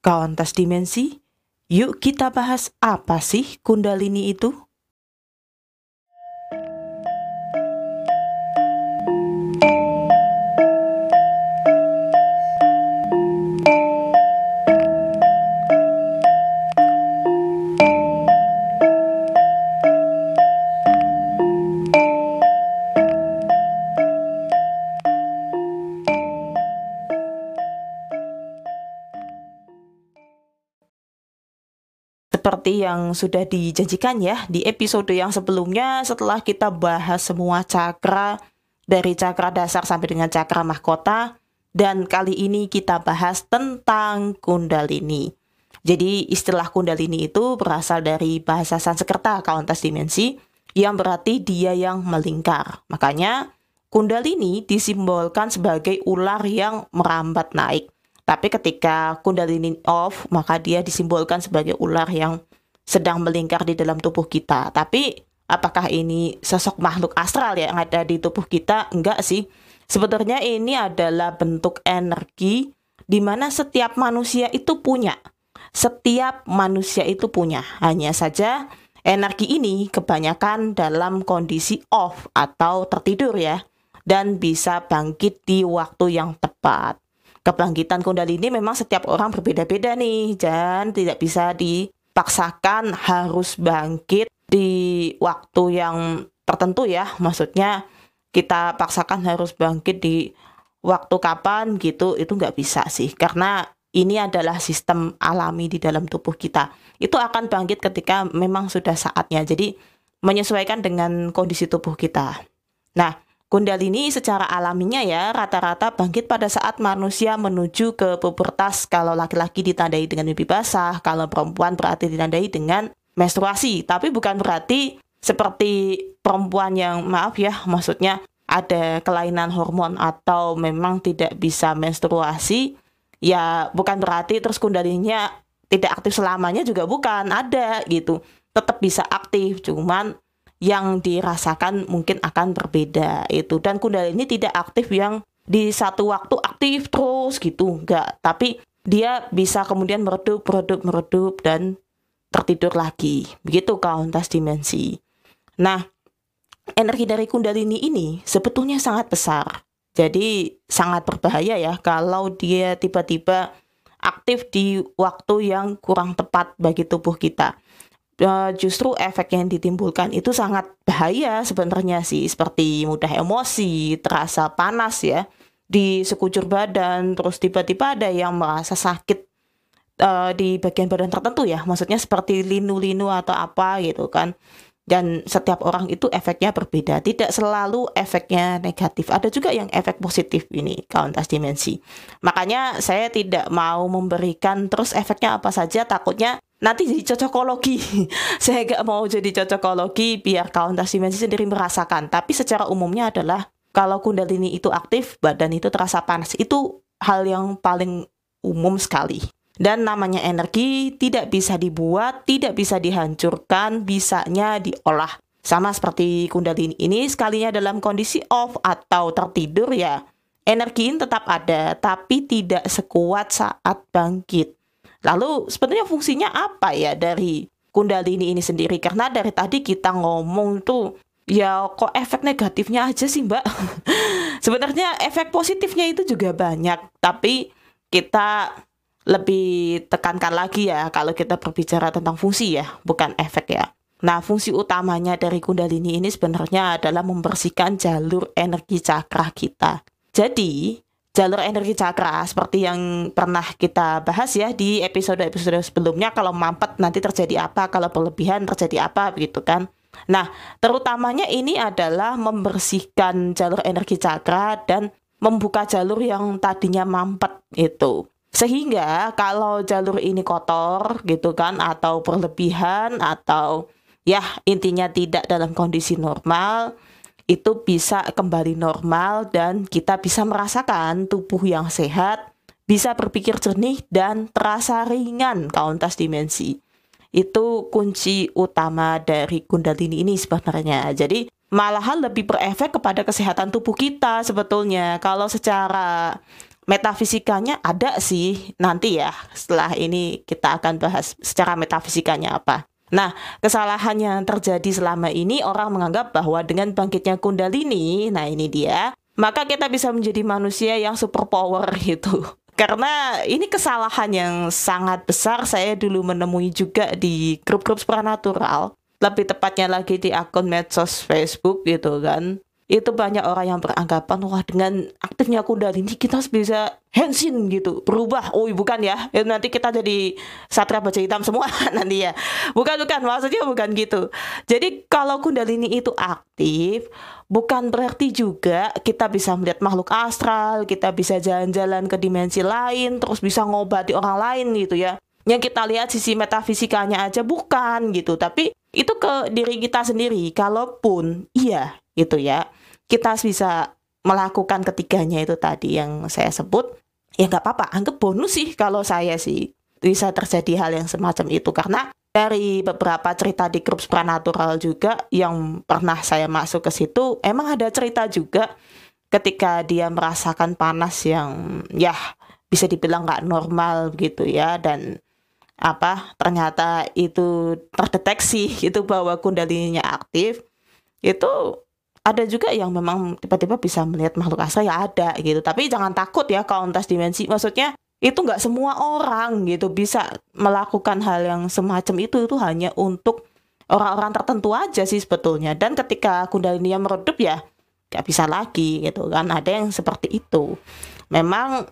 Kauntas Dimensi, yuk kita bahas apa sih Kundalini itu? Seperti yang sudah dijanjikan ya di episode yang sebelumnya setelah kita bahas semua cakra dari cakra dasar sampai dengan cakra mahkota dan kali ini kita bahas tentang kundalini. Jadi istilah kundalini itu berasal dari bahasa Sanskerta kauntas dimensi yang berarti dia yang melingkar. Makanya kundalini disimbolkan sebagai ular yang merambat naik. Tapi ketika kundalini off, maka dia disimbolkan sebagai ular yang sedang melingkar di dalam tubuh kita. Tapi apakah ini sosok makhluk astral yang ada di tubuh kita? Enggak sih. Sebenarnya ini adalah bentuk energi di mana setiap manusia itu punya. Setiap manusia itu punya. Hanya saja energi ini kebanyakan dalam kondisi off atau tertidur ya dan bisa bangkit di waktu yang tepat kebangkitan kundalini memang setiap orang berbeda-beda nih dan tidak bisa dipaksakan harus bangkit di waktu yang tertentu ya. Maksudnya kita paksakan harus bangkit di waktu kapan gitu itu nggak bisa sih. Karena ini adalah sistem alami di dalam tubuh kita. Itu akan bangkit ketika memang sudah saatnya. Jadi menyesuaikan dengan kondisi tubuh kita. Nah Kundalini secara alaminya ya rata-rata bangkit pada saat manusia menuju ke pubertas kalau laki-laki ditandai dengan mimpi basah, kalau perempuan berarti ditandai dengan menstruasi. Tapi bukan berarti seperti perempuan yang maaf ya, maksudnya ada kelainan hormon atau memang tidak bisa menstruasi, ya bukan berarti terus kundalininya tidak aktif selamanya juga bukan, ada gitu. Tetap bisa aktif, cuman yang dirasakan mungkin akan berbeda itu. Dan kundalini tidak aktif yang di satu waktu aktif terus gitu enggak. Tapi dia bisa kemudian meredup meredup meredup dan tertidur lagi. Begitu kauntas dimensi. Nah energi dari kundalini ini sebetulnya sangat besar. Jadi sangat berbahaya ya kalau dia tiba-tiba aktif di waktu yang kurang tepat bagi tubuh kita uh, justru efek yang ditimbulkan itu sangat bahaya sebenarnya sih seperti mudah emosi, terasa panas ya di sekujur badan, terus tiba-tiba ada yang merasa sakit uh, di bagian badan tertentu ya, maksudnya seperti linu-linu atau apa gitu kan. Dan setiap orang itu efeknya berbeda, tidak selalu efeknya negatif. Ada juga yang efek positif ini kauntas dimensi. Makanya saya tidak mau memberikan terus efeknya apa saja, takutnya nanti jadi cocokologi. saya gak mau jadi cocokologi biar kawan dimensi sendiri merasakan. Tapi secara umumnya adalah kalau kundalini itu aktif, badan itu terasa panas. Itu hal yang paling umum sekali. Dan namanya energi tidak bisa dibuat, tidak bisa dihancurkan, bisanya diolah. Sama seperti kundalini ini sekalinya dalam kondisi off atau tertidur ya. Energi ini tetap ada, tapi tidak sekuat saat bangkit. Lalu sebenarnya fungsinya apa ya dari Kundalini ini sendiri? Karena dari tadi kita ngomong tuh ya kok efek negatifnya aja sih mbak? Sebenarnya efek positifnya itu juga banyak tapi kita lebih tekankan lagi ya kalau kita berbicara tentang fungsi ya bukan efek ya. Nah fungsi utamanya dari kundalini ini sebenarnya adalah membersihkan jalur energi cakra kita. Jadi jalur energi cakra seperti yang pernah kita bahas ya di episode-episode sebelumnya kalau mampet nanti terjadi apa kalau berlebihan terjadi apa begitu kan. Nah terutamanya ini adalah membersihkan jalur energi cakra dan membuka jalur yang tadinya mampet itu. Sehingga kalau jalur ini kotor gitu kan atau berlebihan atau ya intinya tidak dalam kondisi normal itu bisa kembali normal dan kita bisa merasakan tubuh yang sehat, bisa berpikir jernih dan terasa ringan kauntas dimensi. Itu kunci utama dari Kundalini ini sebenarnya. Jadi malahan lebih berefek kepada kesehatan tubuh kita sebetulnya. Kalau secara metafisikanya ada sih nanti ya setelah ini kita akan bahas secara metafisikanya apa. Nah, kesalahan yang terjadi selama ini orang menganggap bahwa dengan bangkitnya kundalini, nah ini dia, maka kita bisa menjadi manusia yang super power gitu. Karena ini kesalahan yang sangat besar saya dulu menemui juga di grup-grup supernatural. Lebih tepatnya lagi di akun medsos Facebook gitu kan itu banyak orang yang beranggapan wah dengan aktifnya kundalini kita bisa hensin gitu. Berubah. Oh bukan ya, ya nanti kita jadi satria baja hitam semua nanti ya. Bukan bukan. Maksudnya bukan gitu. Jadi kalau kundalini itu aktif bukan berarti juga kita bisa melihat makhluk astral kita bisa jalan-jalan ke dimensi lain terus bisa ngobati orang lain gitu ya. Yang kita lihat sisi metafisikanya aja bukan gitu. Tapi itu ke diri kita sendiri. Kalaupun iya gitu ya kita bisa melakukan ketiganya itu tadi yang saya sebut ya nggak apa-apa anggap bonus sih kalau saya sih. Bisa terjadi hal yang semacam itu. Karena dari beberapa cerita di grup supernatural juga yang pernah saya masuk ke situ emang ada cerita juga ketika dia merasakan panas yang ya bisa dibilang nggak normal gitu ya. Dan apa ternyata itu terdeteksi itu bahwa kundalininya aktif. Itu ada juga yang memang tiba-tiba bisa melihat makhluk astral ya ada gitu. Tapi jangan takut ya kalau lintas dimensi maksudnya itu nggak semua orang gitu bisa melakukan hal yang semacam itu. Itu hanya untuk orang-orang tertentu aja sih sebetulnya. Dan ketika kundalini yang meredup ya nggak bisa lagi gitu kan. Ada yang seperti itu. Memang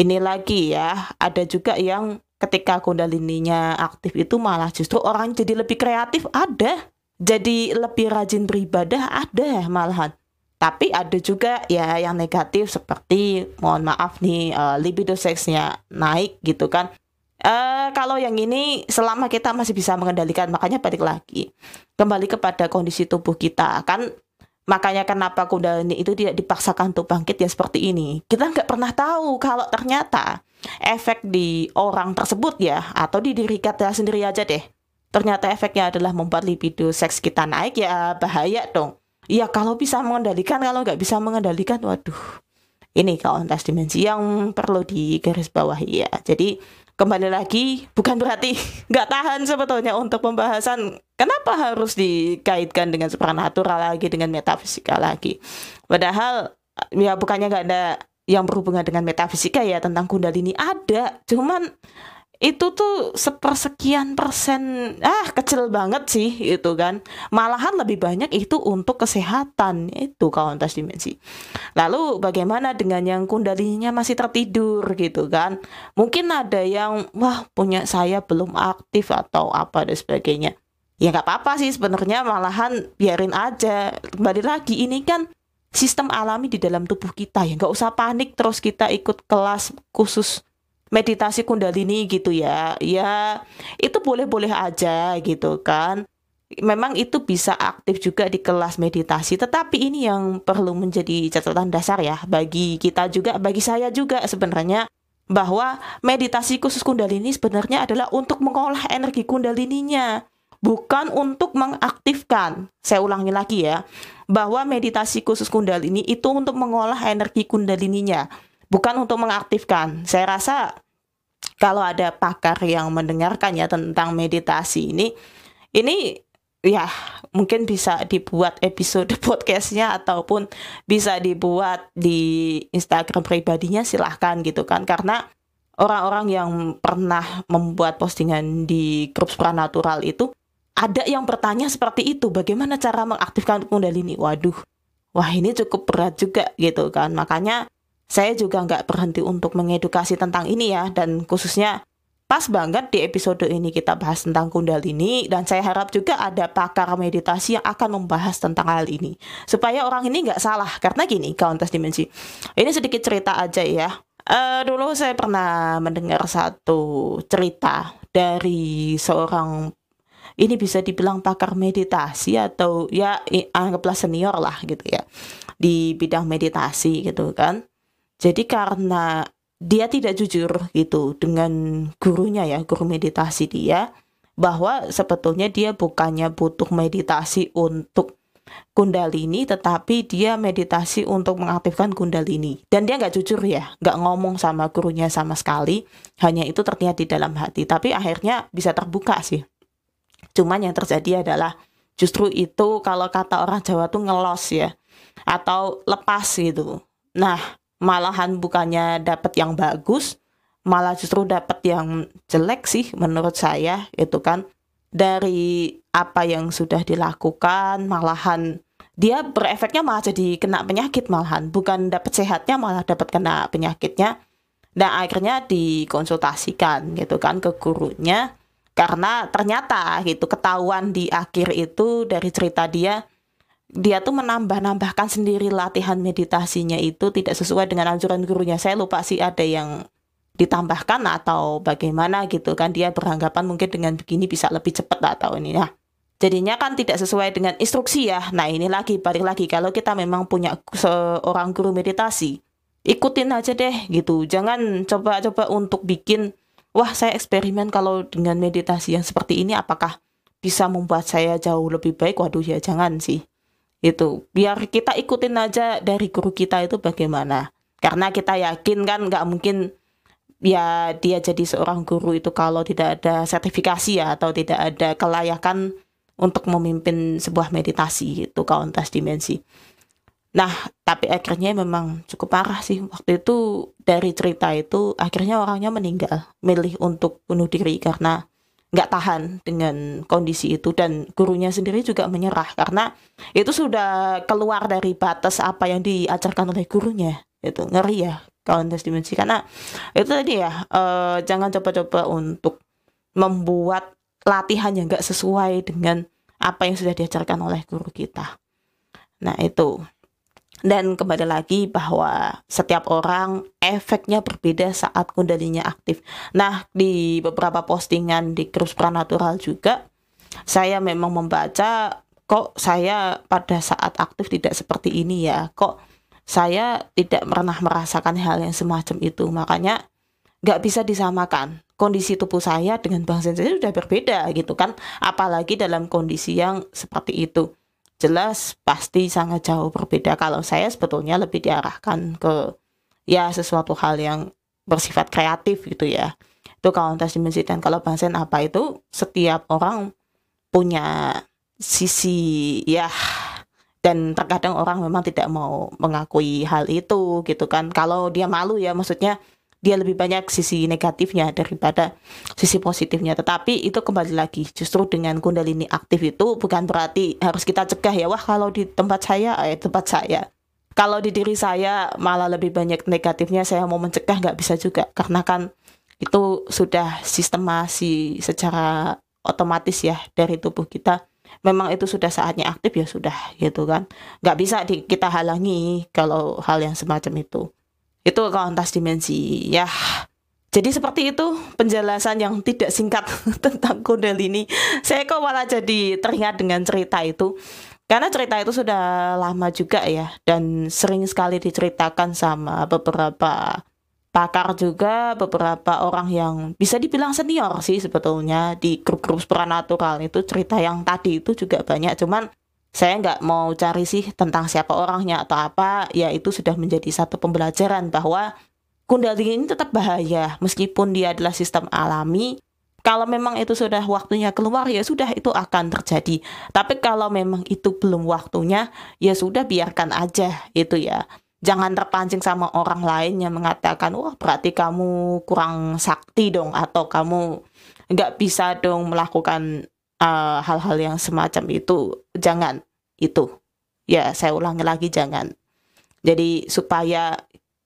ini lagi ya ada juga yang ketika kundalininya aktif itu malah justru orang jadi lebih kreatif. Ada jadi lebih rajin beribadah ada malahan. Tapi ada juga ya yang negatif seperti mohon maaf nih uh, libido seksnya naik gitu kan. Uh, kalau yang ini selama kita masih bisa mengendalikan makanya balik lagi. Kembali kepada kondisi tubuh kita. Kan makanya kenapa kundalini itu tidak dipaksakan untuk bangkit ya seperti ini. Kita nggak pernah tahu kalau ternyata efek di orang tersebut ya atau di diri kita sendiri aja deh ternyata efeknya adalah membuat libido seks kita naik ya bahaya dong. Ya kalau bisa mengendalikan, kalau nggak bisa mengendalikan, waduh. Ini lintas dimensi yang perlu digarisbawahi ya. Jadi kembali lagi bukan berarti nggak tahan sebetulnya untuk pembahasan kenapa harus dikaitkan dengan supernatural lagi dengan metafisika lagi. Padahal ya bukannya nggak ada yang berhubungan dengan metafisika ya tentang kundalini ada, cuman itu tuh sepersekian persen. Ah kecil banget sih itu kan. Malahan lebih banyak itu untuk kesehatan itu kauntas dimensi lalu bagaimana dengan yang kundalininya masih tertidur gitu kan? Mungkin ada yang wah punya saya belum aktif atau apa dan sebagainya. Ya nggak apa-apa sih sebenarnya malahan biarin aja. Kembali lagi ini kan sistem alami di dalam tubuh kita ya. Nggak usah panik terus kita ikut kelas khusus meditasi kundalini gitu ya. Ya itu boleh-boleh aja gitu kan. Memang itu bisa aktif juga di kelas meditasi. Tetapi ini yang perlu menjadi catatan dasar ya bagi kita juga bagi saya juga sebenarnya bahwa meditasi khusus kundalini sebenarnya adalah untuk mengolah energi kundalininya bukan untuk mengaktifkan. Saya ulangi lagi ya bahwa meditasi khusus kundalini itu untuk mengolah energi kundalininya bukan untuk mengaktifkan. Saya rasa kalau ada pakar yang mendengarkan ya tentang meditasi ini, ini ya mungkin bisa dibuat episode podcastnya ataupun bisa dibuat di Instagram pribadinya silahkan gitu kan. Karena orang-orang yang pernah membuat postingan di grup supernatural itu ada yang bertanya seperti itu bagaimana cara mengaktifkan kundalini? Waduh wah ini cukup berat juga gitu kan. Makanya saya juga nggak berhenti untuk mengedukasi tentang ini ya dan khususnya pas banget di episode ini kita bahas tentang kundalini dan saya harap juga ada pakar meditasi yang akan membahas tentang hal ini. Supaya orang ini nggak salah karena gini kauntas dimensi. Ini sedikit cerita aja ya. Uh, dulu saya pernah mendengar satu cerita dari seorang ini bisa dibilang pakar meditasi atau ya anggaplah senior lah gitu ya di bidang meditasi gitu kan jadi karena dia tidak jujur gitu dengan gurunya ya, guru meditasi dia bahwa sebetulnya dia bukannya butuh meditasi untuk kundalini tetapi dia meditasi untuk mengaktifkan kundalini. Dan dia nggak jujur ya nggak ngomong sama gurunya sama sekali hanya itu terlihat di dalam hati. Tapi akhirnya bisa terbuka sih. Cuman yang terjadi adalah justru itu kalau kata orang Jawa tuh ngelos ya atau lepas gitu. Nah malahan bukannya dapat yang bagus malah justru dapat yang jelek sih menurut saya itu kan. Dari apa yang sudah dilakukan malahan dia berefeknya malah jadi kena penyakit malahan. Bukan dapat sehatnya malah dapat kena penyakitnya. Dan akhirnya dikonsultasikan gitu kan ke gurunya. Karena ternyata gitu ketahuan di akhir itu dari cerita dia dia tuh menambah-nambahkan sendiri latihan meditasinya itu tidak sesuai dengan anjuran gurunya saya lupa sih ada yang ditambahkan atau bagaimana gitu kan dia beranggapan mungkin dengan begini bisa lebih cepat atau ini ya jadinya kan tidak sesuai dengan instruksi ya. Nah ini lagi balik lagi kalau kita memang punya seorang guru meditasi, ikutin aja deh gitu. Jangan coba-coba untuk bikin, wah saya eksperimen kalau dengan meditasi yang seperti ini apakah bisa membuat saya jauh lebih baik? Waduh ya jangan sih. Itu biar kita ikutin aja dari guru kita itu bagaimana. Karena kita yakin kan nggak mungkin ya dia jadi seorang guru itu kalau tidak ada sertifikasi ya atau tidak ada kelayakan untuk memimpin sebuah meditasi itu kauntas dimensi. Nah, tapi akhirnya memang cukup parah sih. Waktu itu dari cerita itu akhirnya orangnya meninggal, milih untuk bunuh diri karena nggak tahan dengan kondisi itu dan gurunya sendiri juga menyerah karena itu sudah keluar dari batas apa yang diajarkan oleh gurunya. Itu ngeri ya kauntas dimensi karena itu tadi ya uh, jangan coba-coba untuk membuat latihan yang gak sesuai dengan apa yang sudah diajarkan oleh guru kita. Nah, itu. Dan kembali lagi bahwa setiap orang efeknya berbeda saat kundalinya aktif. Nah, di beberapa postingan di grup supranatural juga, saya memang membaca kok saya pada saat aktif tidak seperti ini ya. Kok saya tidak pernah merasakan hal yang semacam itu. Makanya nggak bisa disamakan kondisi tubuh saya dengan bang sensei sudah berbeda gitu kan apalagi dalam kondisi yang seperti itu jelas pasti sangat jauh berbeda. Kalau saya sebetulnya lebih diarahkan ke ya sesuatu hal yang bersifat kreatif gitu ya. Itu kauntas dimensi dan kalau bang sen apa itu? Setiap orang punya sisi ya dan terkadang orang memang tidak mau mengakui hal itu gitu kan. Kalau dia malu ya maksudnya dia lebih banyak sisi negatifnya daripada sisi positifnya. Tetapi itu kembali lagi, justru dengan kundalini aktif itu bukan berarti harus kita cegah ya, wah kalau di tempat saya, eh tempat saya. Kalau di diri saya malah lebih banyak negatifnya, saya mau mencegah nggak bisa juga. Karena kan itu sudah sistemasi secara otomatis ya dari tubuh kita. Memang itu sudah saatnya aktif ya sudah gitu kan. Nggak bisa di, kita halangi kalau hal yang semacam itu itu kontas dimensi ya jadi seperti itu penjelasan yang tidak singkat tentang kundalini. Saya kok malah jadi teringat dengan cerita itu. Karena cerita itu sudah lama juga ya dan sering sekali diceritakan sama beberapa pakar juga, beberapa orang yang bisa dibilang senior sih sebetulnya di grup-grup supranatural itu cerita yang tadi itu juga banyak. Cuman saya nggak mau cari sih tentang siapa orangnya atau apa. Ya itu sudah menjadi satu pembelajaran bahwa kundalini ini tetap bahaya. Meskipun dia adalah sistem alami kalau memang itu sudah waktunya keluar ya sudah itu akan terjadi. Tapi kalau memang itu belum waktunya ya sudah biarkan aja itu ya. Jangan terpancing sama orang lain yang mengatakan wah berarti kamu kurang sakti dong atau kamu nggak bisa dong melakukan hal-hal uh, yang semacam itu jangan itu. Ya saya ulangi lagi jangan. Jadi supaya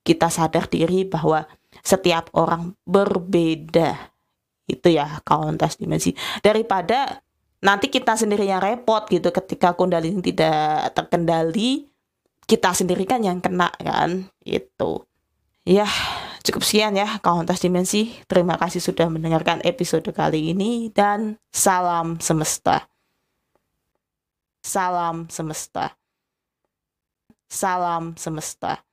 kita sadar diri bahwa setiap orang berbeda. Itu ya kauntas dimensi. Daripada nanti kita sendiri yang repot gitu ketika kundalini tidak terkendali kita sendiri kan yang kena kan itu ya Cukup sekian ya Kauntas Dimensi. Terima kasih sudah mendengarkan episode kali ini dan salam semesta. Salam semesta. Salam semesta.